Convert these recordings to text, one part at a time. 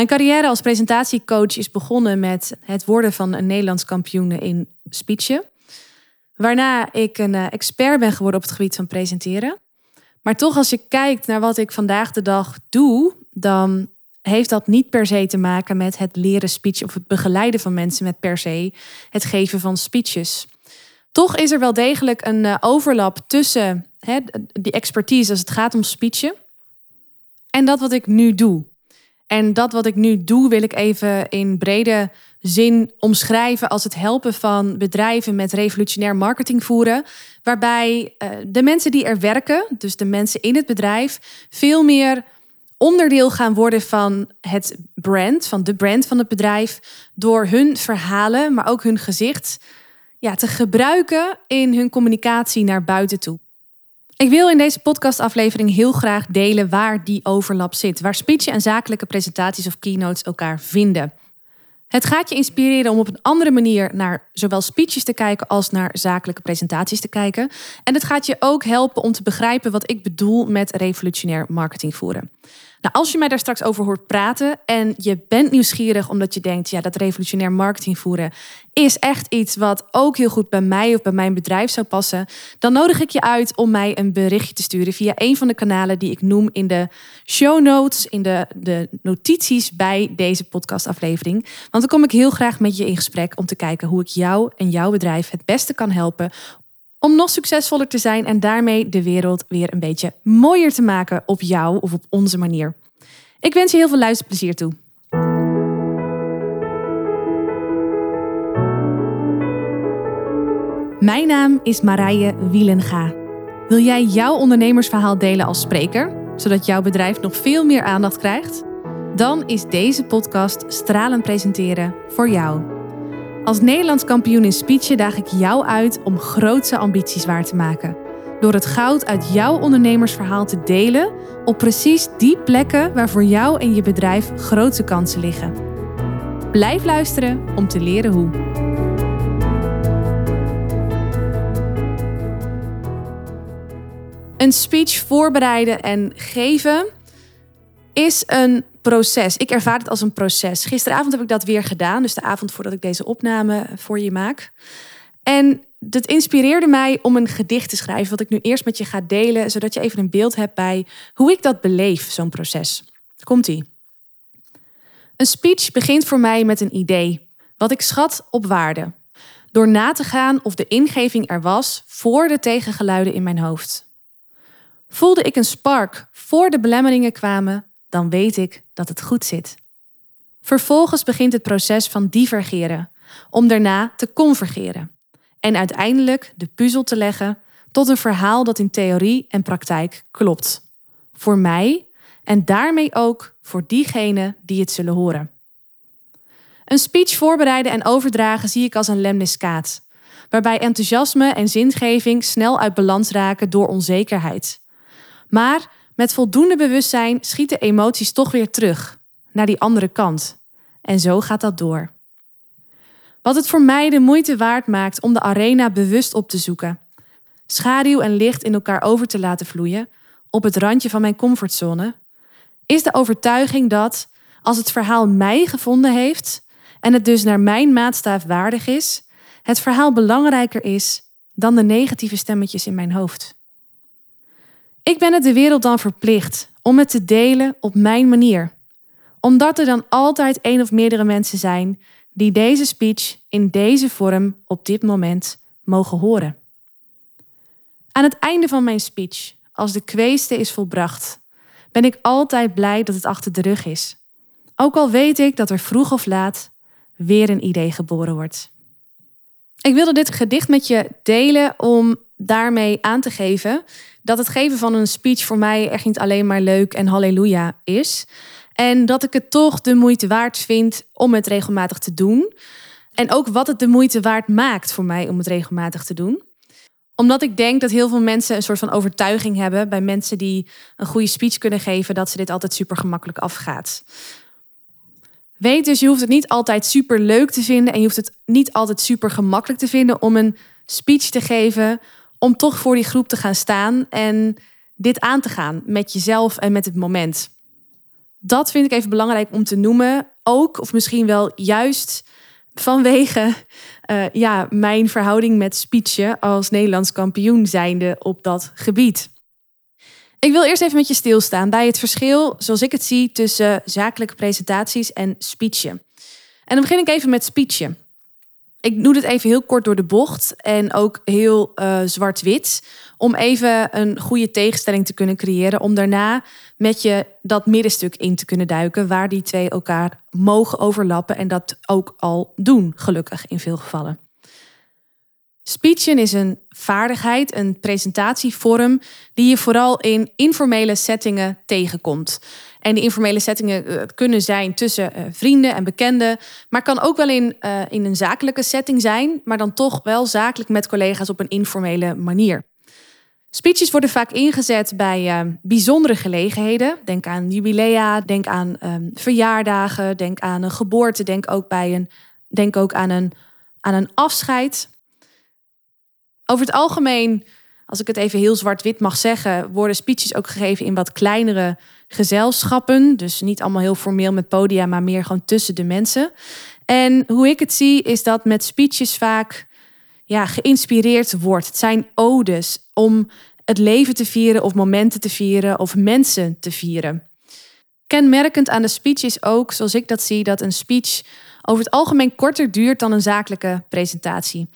Mijn carrière als presentatiecoach is begonnen met het worden van een Nederlands kampioen in speechen. Waarna ik een eh, expert ben geworden op het gebied van presenteren. Maar toch, als je kijkt naar wat ik vandaag de dag doe, dan heeft dat niet per se te maken met het leren speech of het begeleiden van mensen met per se het geven van speeches. Toch is er wel degelijk een eh, overlap tussen die expertise als het gaat om speechen en dat wat ik nu doe. En dat wat ik nu doe, wil ik even in brede zin omschrijven als het helpen van bedrijven met revolutionair marketing voeren. Waarbij uh, de mensen die er werken, dus de mensen in het bedrijf, veel meer onderdeel gaan worden van het brand, van de brand van het bedrijf, door hun verhalen, maar ook hun gezicht ja, te gebruiken in hun communicatie naar buiten toe. Ik wil in deze podcastaflevering heel graag delen waar die overlap zit, waar speech en zakelijke presentaties of keynotes elkaar vinden. Het gaat je inspireren om op een andere manier naar zowel speeches te kijken als naar zakelijke presentaties te kijken. En het gaat je ook helpen om te begrijpen wat ik bedoel met revolutionair marketing voeren. Nou, als je mij daar straks over hoort praten en je bent nieuwsgierig omdat je denkt, ja, dat revolutionair marketing voeren is echt iets wat ook heel goed bij mij of bij mijn bedrijf zou passen, dan nodig ik je uit om mij een berichtje te sturen via een van de kanalen die ik noem in de show notes, in de, de notities bij deze podcastaflevering. Want dan kom ik heel graag met je in gesprek om te kijken hoe ik jou en jouw bedrijf het beste kan helpen om nog succesvoller te zijn en daarmee de wereld weer een beetje mooier te maken op jou of op onze manier. Ik wens je heel veel luisterplezier toe. Mijn naam is Marije Wielenga. Wil jij jouw ondernemersverhaal delen als spreker, zodat jouw bedrijf nog veel meer aandacht krijgt? Dan is deze podcast Stralen Presenteren voor jou. Als Nederlands kampioen in speechen daag ik jou uit om grootse ambities waar te maken. Door het goud uit jouw ondernemersverhaal te delen op precies die plekken waar voor jou en je bedrijf grootse kansen liggen. Blijf luisteren om te leren hoe. Een speech voorbereiden en geven is een proces. Ik ervaar het als een proces. Gisteravond heb ik dat weer gedaan, dus de avond voordat ik deze opname voor je maak. En dat inspireerde mij om een gedicht te schrijven, wat ik nu eerst met je ga delen, zodat je even een beeld hebt bij hoe ik dat beleef, zo'n proces. Komt-ie. Een speech begint voor mij met een idee, wat ik schat op waarde. Door na te gaan of de ingeving er was voor de tegengeluiden in mijn hoofd. Voelde ik een spark voor de belemmeringen kwamen, dan weet ik dat het goed zit. Vervolgens begint het proces van divergeren, om daarna te convergeren en uiteindelijk de puzzel te leggen tot een verhaal dat in theorie en praktijk klopt. Voor mij en daarmee ook voor diegenen die het zullen horen. Een speech voorbereiden en overdragen zie ik als een lemniscaat, waarbij enthousiasme en zingeving snel uit balans raken door onzekerheid. Maar met voldoende bewustzijn schieten emoties toch weer terug naar die andere kant. En zo gaat dat door. Wat het voor mij de moeite waard maakt om de arena bewust op te zoeken. Schaduw en licht in elkaar over te laten vloeien op het randje van mijn comfortzone, is de overtuiging dat als het verhaal mij gevonden heeft en het dus naar mijn maatstaaf waardig is, het verhaal belangrijker is dan de negatieve stemmetjes in mijn hoofd. Ik ben het de wereld dan verplicht om het te delen op mijn manier. Omdat er dan altijd één of meerdere mensen zijn die deze speech in deze vorm op dit moment mogen horen. Aan het einde van mijn speech, als de kweeste is volbracht, ben ik altijd blij dat het achter de rug is. Ook al weet ik dat er vroeg of laat weer een idee geboren wordt. Ik wilde dit gedicht met je delen om daarmee aan te geven dat het geven van een speech voor mij echt niet alleen maar leuk en halleluja is. En dat ik het toch de moeite waard vind om het regelmatig te doen. En ook wat het de moeite waard maakt voor mij om het regelmatig te doen. Omdat ik denk dat heel veel mensen een soort van overtuiging hebben bij mensen die een goede speech kunnen geven, dat ze dit altijd super gemakkelijk afgaat. Weet dus, je hoeft het niet altijd super leuk te vinden en je hoeft het niet altijd super gemakkelijk te vinden om een speech te geven om toch voor die groep te gaan staan en dit aan te gaan met jezelf en met het moment. Dat vind ik even belangrijk om te noemen. Ook, of misschien wel juist vanwege uh, ja, mijn verhouding met speechen als Nederlands kampioen zijnde op dat gebied. Ik wil eerst even met je stilstaan bij het verschil, zoals ik het zie, tussen zakelijke presentaties en speechen. En dan begin ik even met speechen. Ik doe dit even heel kort door de bocht en ook heel uh, zwart-wit. Om even een goede tegenstelling te kunnen creëren. Om daarna met je dat middenstuk in te kunnen duiken. Waar die twee elkaar mogen overlappen. En dat ook al doen, gelukkig in veel gevallen. Speechen is een vaardigheid, een presentatievorm die je vooral in informele settingen tegenkomt. En informele settingen uh, kunnen zijn tussen uh, vrienden en bekenden, maar kan ook wel in, uh, in een zakelijke setting zijn, maar dan toch wel zakelijk met collega's op een informele manier. Speeches worden vaak ingezet bij bijzondere gelegenheden. Denk aan jubilea, denk aan um, verjaardagen, denk aan een geboorte, denk ook, bij een, denk ook aan, een, aan een afscheid. Over het algemeen, als ik het even heel zwart-wit mag zeggen, worden speeches ook gegeven in wat kleinere gezelschappen. Dus niet allemaal heel formeel met podia, maar meer gewoon tussen de mensen. En hoe ik het zie, is dat met speeches vaak ja, geïnspireerd wordt. Het zijn odes om het leven te vieren of momenten te vieren of mensen te vieren. Kenmerkend aan de speech is ook, zoals ik dat zie, dat een speech over het algemeen korter duurt dan een zakelijke presentatie.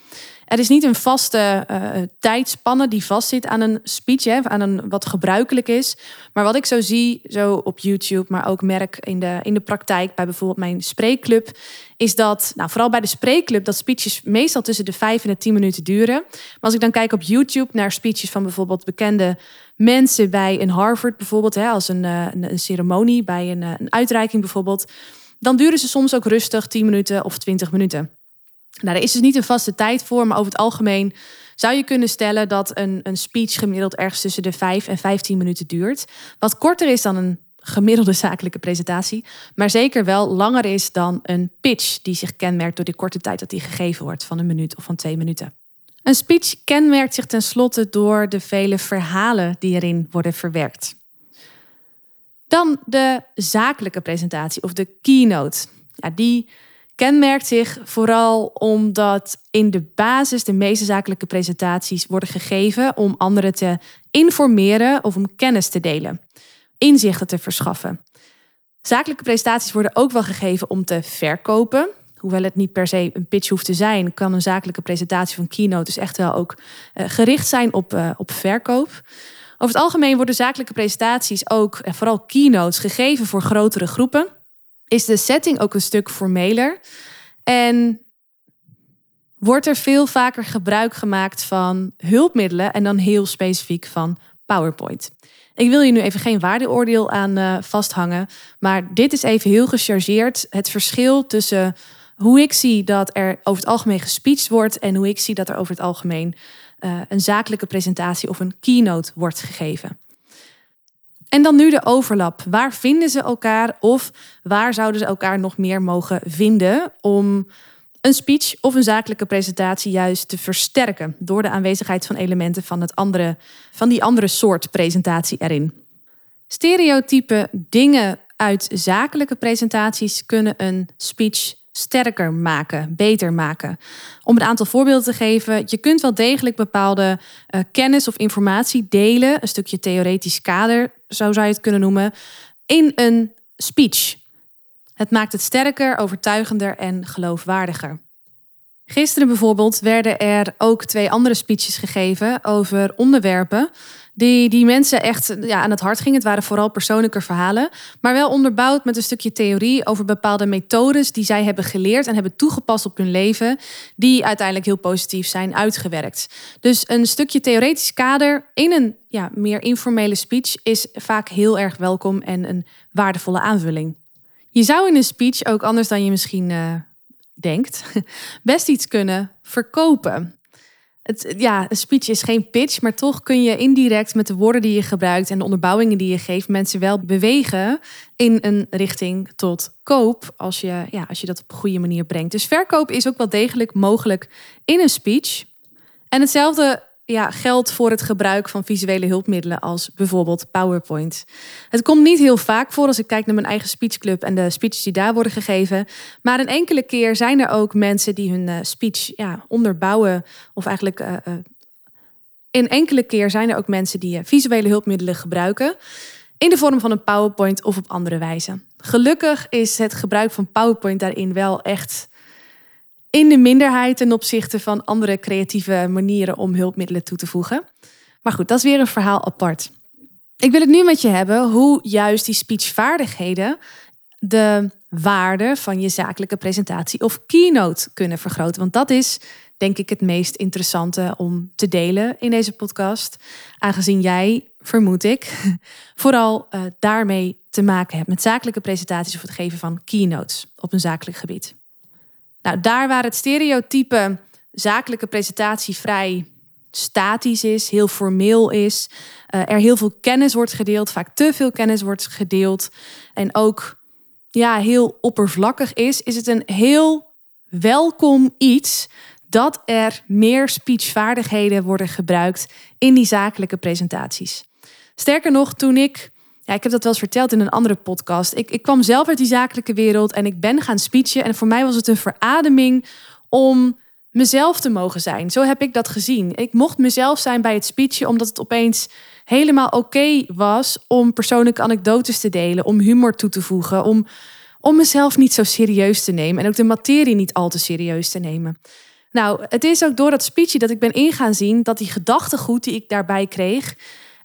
Er is niet een vaste uh, tijdspanne die vastzit aan een speech, hè, aan een wat gebruikelijk is. Maar wat ik zo zie, zo op YouTube, maar ook merk in de, in de praktijk bij bijvoorbeeld mijn spreekclub, is dat, nou, vooral bij de spreekclub, dat speeches meestal tussen de vijf en de tien minuten duren. Maar als ik dan kijk op YouTube naar speeches van bijvoorbeeld bekende mensen bij een Harvard, bijvoorbeeld, hè, als een, eh, een, een ceremonie, bij een, een uitreiking bijvoorbeeld, dan duren ze soms ook rustig 10 minuten of 20 minuten. Nou, er is dus niet een vaste tijd voor, maar over het algemeen zou je kunnen stellen dat een, een speech gemiddeld ergens tussen de 5 en 15 minuten duurt. Wat korter is dan een gemiddelde zakelijke presentatie, maar zeker wel langer is dan een pitch die zich kenmerkt door de korte tijd dat die gegeven wordt van een minuut of van twee minuten. Een speech kenmerkt zich tenslotte door de vele verhalen die erin worden verwerkt. Dan de zakelijke presentatie of de keynote. Ja, die kenmerkt zich vooral omdat in de basis de meeste zakelijke presentaties worden gegeven om anderen te informeren of om kennis te delen, inzichten te verschaffen. Zakelijke presentaties worden ook wel gegeven om te verkopen. Hoewel het niet per se een pitch hoeft te zijn, kan een zakelijke presentatie van keynote dus echt wel ook uh, gericht zijn op, uh, op verkoop. Over het algemeen worden zakelijke presentaties ook, en vooral keynotes, gegeven voor grotere groepen is de setting ook een stuk formeler. En wordt er veel vaker gebruik gemaakt van hulpmiddelen en dan heel specifiek van PowerPoint. Ik wil je nu even geen waardeoordeel aan uh, vasthangen, maar dit is even heel gechargeerd het verschil tussen hoe ik zie dat er over het algemeen gespeecht wordt en hoe ik zie dat er over het algemeen uh, een zakelijke presentatie of een keynote wordt gegeven. En dan nu de overlap. Waar vinden ze elkaar of waar zouden ze elkaar nog meer mogen vinden om een speech of een zakelijke presentatie juist te versterken door de aanwezigheid van elementen van, het andere, van die andere soort presentatie erin. Stereotype dingen uit zakelijke presentaties kunnen een speech sterker maken, beter maken. Om een aantal voorbeelden te geven, je kunt wel degelijk bepaalde uh, kennis of informatie delen, een stukje theoretisch kader, zo zou je het kunnen noemen, in een speech. Het maakt het sterker, overtuigender en geloofwaardiger. Gisteren bijvoorbeeld werden er ook twee andere speeches gegeven over onderwerpen die, die mensen echt ja, aan het hart gingen. Het waren vooral persoonlijke verhalen, maar wel onderbouwd met een stukje theorie over bepaalde methodes die zij hebben geleerd en hebben toegepast op hun leven, die uiteindelijk heel positief zijn uitgewerkt. Dus een stukje theoretisch kader in een ja, meer informele speech is vaak heel erg welkom en een waardevolle aanvulling. Je zou in een speech ook anders dan je misschien uh, denkt, best iets kunnen verkopen. Het, ja, een speech is geen pitch, maar toch kun je indirect met de woorden die je gebruikt en de onderbouwingen die je geeft, mensen wel bewegen in een richting tot koop als je, ja, als je dat op een goede manier brengt. Dus verkoop is ook wel degelijk mogelijk in een speech. En hetzelfde ja, geldt voor het gebruik van visuele hulpmiddelen als bijvoorbeeld PowerPoint. Het komt niet heel vaak voor als ik kijk naar mijn eigen speechclub en de speeches die daar worden gegeven. Maar een enkele keer zijn er ook mensen die hun uh, speech ja, onderbouwen. Of eigenlijk uh, in enkele keer zijn er ook mensen die visuele hulpmiddelen gebruiken. In de vorm van een PowerPoint of op andere wijze. Gelukkig is het gebruik van PowerPoint daarin wel echt in de minderheid ten opzichte van andere creatieve manieren om hulpmiddelen toe te voegen. Maar goed, dat is weer een verhaal apart. Ik wil het nu met je hebben hoe juist die speechvaardigheden de waarde van je zakelijke presentatie of keynote kunnen vergroten. Want dat is denk ik het meest interessante om te delen in deze podcast. Aangezien jij, vermoed ik, vooral uh, daarmee te maken hebt met zakelijke presentaties of het geven van keynotes op een zakelijk gebied. Nou, daar waar het stereotype zakelijke presentatie vrij statisch is, heel formeel is, uh, er heel veel kennis wordt gedeeld, vaak te veel kennis wordt gedeeld en ook ja, heel oppervlakkig is, is het een heel welkom iets dat er meer speechvaardigheden worden gebruikt in die zakelijke presentaties. Sterker nog, toen ik ja, ik heb dat wel eens verteld in een andere podcast. Ik, ik kwam zelf uit die zakelijke wereld en ik ben gaan speechen. En voor mij was het een verademing om mezelf te mogen zijn. Zo heb ik dat gezien. Ik mocht mezelf zijn bij het speechen, omdat het opeens helemaal oké was om persoonlijke anekdotes te delen, om humor toe te voegen, om, om mezelf niet zo serieus te nemen en ook de materie niet al te serieus te nemen. Nou, het is ook door dat speechje dat ik ben ingaan zien dat die gedachtegoed die ik daarbij kreeg,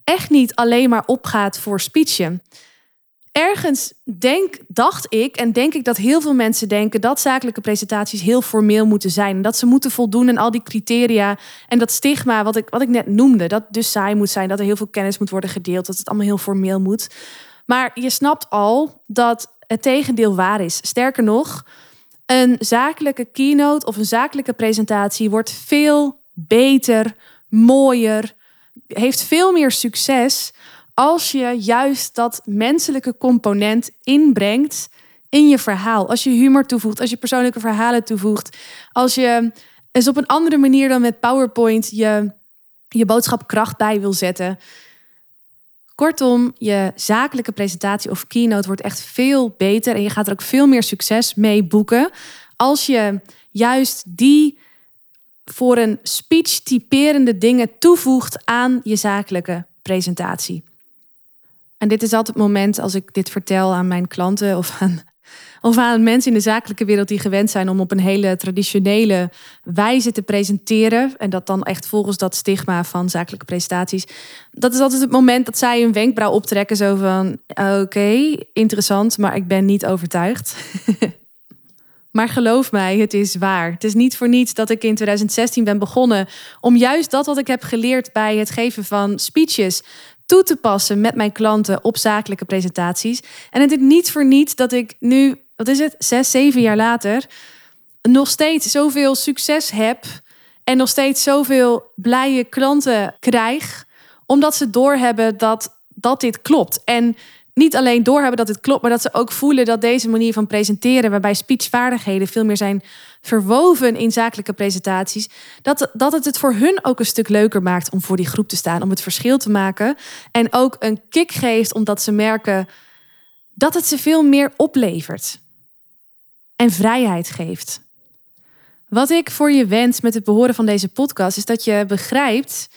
echt niet alleen maar opgaat voor speechen. Ergens denk, dacht ik en denk ik dat heel veel mensen denken dat zakelijke presentaties heel formeel moeten zijn. Dat ze moeten voldoen aan al die criteria en dat stigma wat ik, wat ik net noemde. Dat dus saai moet zijn, dat er heel veel kennis moet worden gedeeld, dat het allemaal heel formeel moet. Maar je snapt al dat het tegendeel waar is. Sterker nog, een zakelijke keynote of een zakelijke presentatie wordt veel beter, mooier, heeft veel meer succes als je juist dat menselijke component inbrengt in je verhaal. Als je humor toevoegt, als je persoonlijke verhalen toevoegt, als je eens op een andere manier dan met PowerPoint je, je boodschap kracht bij wil zetten. Kortom, je zakelijke presentatie of keynote wordt echt veel beter en je gaat er ook veel meer succes mee boeken als je juist die voor een speech typerende dingen toevoegt aan je zakelijke presentatie. En dit is altijd het moment als ik dit vertel aan mijn klanten of aan, of aan mensen in de zakelijke wereld die gewend zijn om op een hele traditionele wijze te presenteren. En dat dan echt volgens dat stigma van zakelijke presentaties. Dat is altijd het moment dat zij een wenkbrauw optrekken. Zo van: oké, interessant, maar ik ben niet overtuigd. Maar geloof mij, het is waar. Het is niet voor niets dat ik in 2016 ben begonnen om juist dat wat ik heb geleerd bij het geven van speeches toe te passen met mijn klanten op zakelijke presentaties. En het is niet voor niets dat ik nu, wat is het, zes, zeven jaar later, nog steeds zoveel succes heb en nog steeds zoveel blije klanten krijg, omdat ze doorhebben dat, dat dit klopt. En niet alleen doorhebben dat het klopt, maar dat ze ook voelen dat deze manier van presenteren, waarbij speechvaardigheden veel meer zijn verwoven in zakelijke presentaties, dat, dat het het voor hun ook een stuk leuker maakt om voor die groep te staan, om het verschil te maken. En ook een kick geeft omdat ze merken dat het ze veel meer oplevert en vrijheid geeft. Wat ik voor je wens met het behoren van deze podcast is dat je begrijpt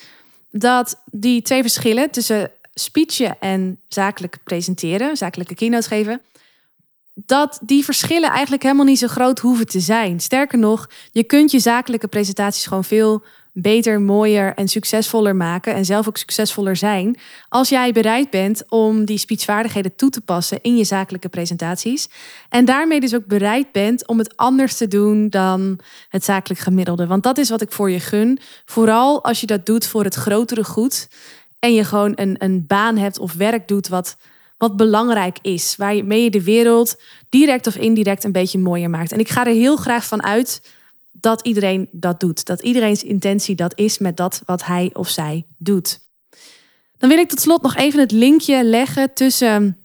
dat die twee verschillen tussen speechen en zakelijk presenteren, zakelijke keynotes geven, dat die verschillen eigenlijk helemaal niet zo groot hoeven te zijn. Sterker nog, je kunt je zakelijke presentaties gewoon veel beter, mooier en succesvoller maken en zelf ook succesvoller zijn als jij bereid bent om die speechvaardigheden toe te passen in je zakelijke presentaties en daarmee dus ook bereid bent om het anders te doen dan het zakelijk gemiddelde. Want dat is wat ik voor je gun, vooral als je dat doet voor het grotere goed en je gewoon een, een baan hebt of werk doet wat, wat belangrijk is. Waarmee je de wereld direct of indirect een beetje mooier maakt. En ik ga er heel graag van uit dat iedereen dat doet. Dat iedereen's intentie dat is met dat wat hij of zij doet. Dan wil ik tot slot nog even het linkje leggen tussen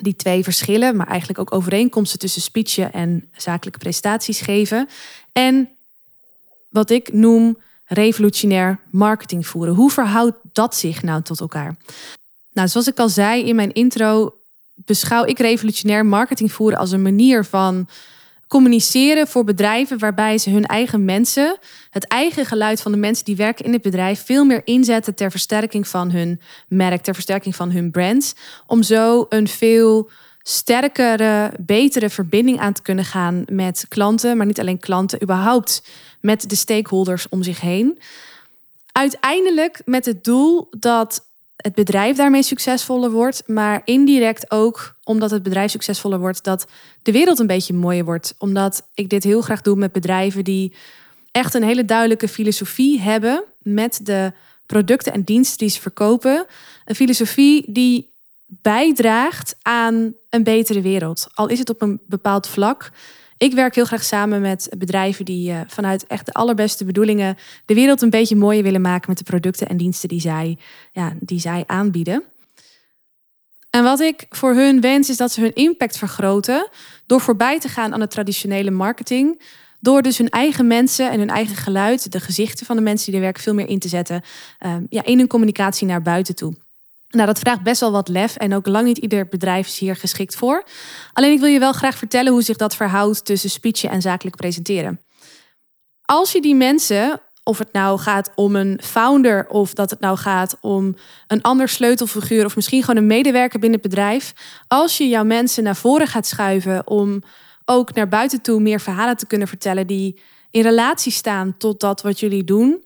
die twee verschillen, maar eigenlijk ook overeenkomsten tussen speechen en zakelijke prestaties geven. En wat ik noem revolutionair marketing voeren. Hoe verhoudt dat zich nou tot elkaar? Nou, zoals ik al zei in mijn intro, beschouw ik revolutionair marketing voeren als een manier van communiceren voor bedrijven waarbij ze hun eigen mensen, het eigen geluid van de mensen die werken in het bedrijf, veel meer inzetten ter versterking van hun merk, ter versterking van hun brand. Om zo een veel sterkere, betere verbinding aan te kunnen gaan met klanten, maar niet alleen klanten, überhaupt met de stakeholders om zich heen. Uiteindelijk met het doel dat het bedrijf daarmee succesvoller wordt, maar indirect ook omdat het bedrijf succesvoller wordt, dat de wereld een beetje mooier wordt. Omdat ik dit heel graag doe met bedrijven die echt een hele duidelijke filosofie hebben met de producten en diensten die ze verkopen. Een filosofie die bijdraagt aan een betere wereld. Al is het op een bepaald vlak. Ik werk heel graag samen met bedrijven die uh, vanuit echt de allerbeste bedoelingen de wereld een beetje mooier willen maken met de producten en diensten die zij, ja, die zij aanbieden. En wat ik voor hun wens is dat ze hun impact vergroten door voorbij te gaan aan de traditionele marketing. Door dus hun eigen mensen en hun eigen geluid, de gezichten van de mensen die er werken, veel meer in te zetten uh, ja, in hun communicatie naar buiten toe. Nou, dat vraagt best wel wat lef en ook lang niet ieder bedrijf is hier geschikt voor. Alleen ik wil je wel graag vertellen hoe zich dat verhoudt tussen speechen en zakelijk presenteren. Als je die mensen, of het nou gaat om een founder of dat het nou gaat om een ander sleutelfiguur of misschien gewoon een medewerker binnen het bedrijf, als je jouw mensen naar voren gaat schuiven om ook naar buiten toe meer verhalen te kunnen vertellen die in relatie staan tot dat wat jullie doen,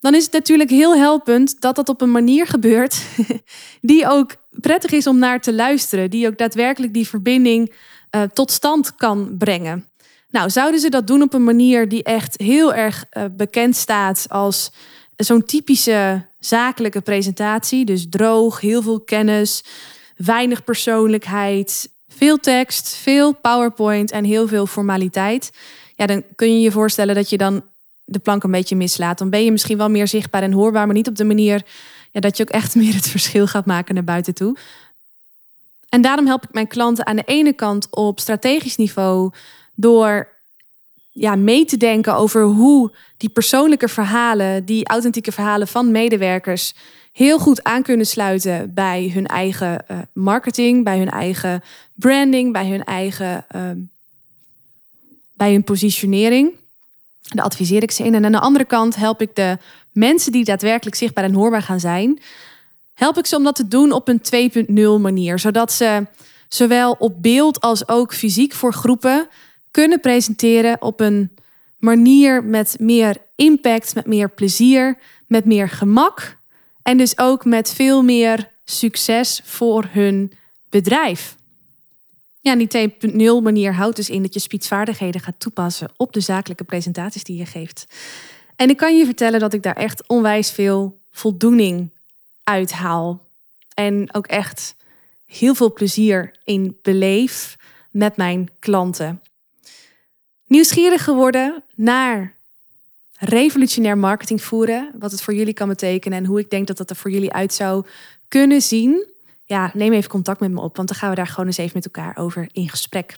dan is het natuurlijk heel helpend dat dat op een manier gebeurt die ook prettig is om naar te luisteren, die ook daadwerkelijk die verbinding uh, tot stand kan brengen. Nou, zouden ze dat doen op een manier die echt heel erg uh, bekend staat als zo'n typische zakelijke presentatie, dus droog, heel veel kennis, weinig persoonlijkheid, veel tekst, veel PowerPoint en heel veel formaliteit. Ja, dan kun je je voorstellen dat je dan de plank een beetje mislaat. Dan ben je misschien wel meer zichtbaar en hoorbaar, maar niet op de manier ja, dat je ook echt meer het verschil gaat maken naar buiten toe. En daarom help ik mijn klanten aan de ene kant op strategisch niveau door ja, mee te denken over hoe die persoonlijke verhalen, die authentieke verhalen van medewerkers heel goed aan kunnen sluiten bij hun eigen uh, marketing, bij hun eigen branding, bij hun eigen uh, bij hun positionering. Daar adviseer ik ze in. En aan de andere kant help ik de mensen die daadwerkelijk zichtbaar en hoorbaar gaan zijn, help ik ze om dat te doen op een 2.0 manier. Zodat ze zowel op beeld als ook fysiek voor groepen kunnen presenteren op een manier met meer impact, met meer plezier, met meer gemak. En dus ook met veel meer succes voor hun bedrijf. Ja, die 2.0 manier houdt dus in dat je spitsvaardigheden gaat toepassen op de zakelijke presentaties die je geeft. En ik kan je vertellen dat ik daar echt onwijs veel voldoening uit haal. En ook echt heel veel plezier in beleef met mijn klanten. Nieuwsgierig geworden naar revolutionair marketing voeren, wat het voor jullie kan betekenen en hoe ik denk dat dat er voor jullie uit zou kunnen zien ja, neem even contact met me op, want dan gaan we daar gewoon eens even met elkaar over in gesprek.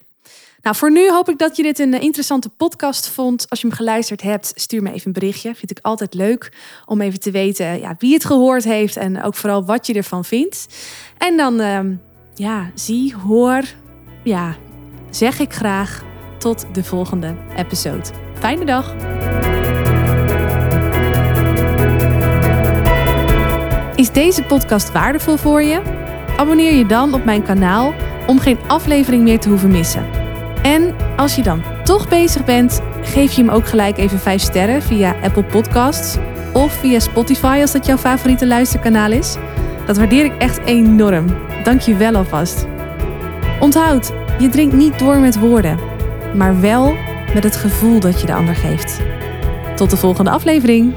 Nou, voor nu hoop ik dat je dit een interessante podcast vond. Als je hem geluisterd hebt, stuur me even een berichtje. Vind ik altijd leuk om even te weten ja, wie het gehoord heeft en ook vooral wat je ervan vindt. En dan, ehm, ja, zie, hoor, ja, zeg ik graag tot de volgende episode. Fijne dag! Is deze podcast waardevol voor je? Abonneer je dan op mijn kanaal om geen aflevering meer te hoeven missen. En als je dan toch bezig bent, geef je hem ook gelijk even 5 sterren via Apple Podcasts of via Spotify als dat jouw favoriete luisterkanaal is. Dat waardeer ik echt enorm. Dank je wel alvast. Onthoud, je drinkt niet door met woorden, maar wel met het gevoel dat je de ander geeft. Tot de volgende aflevering.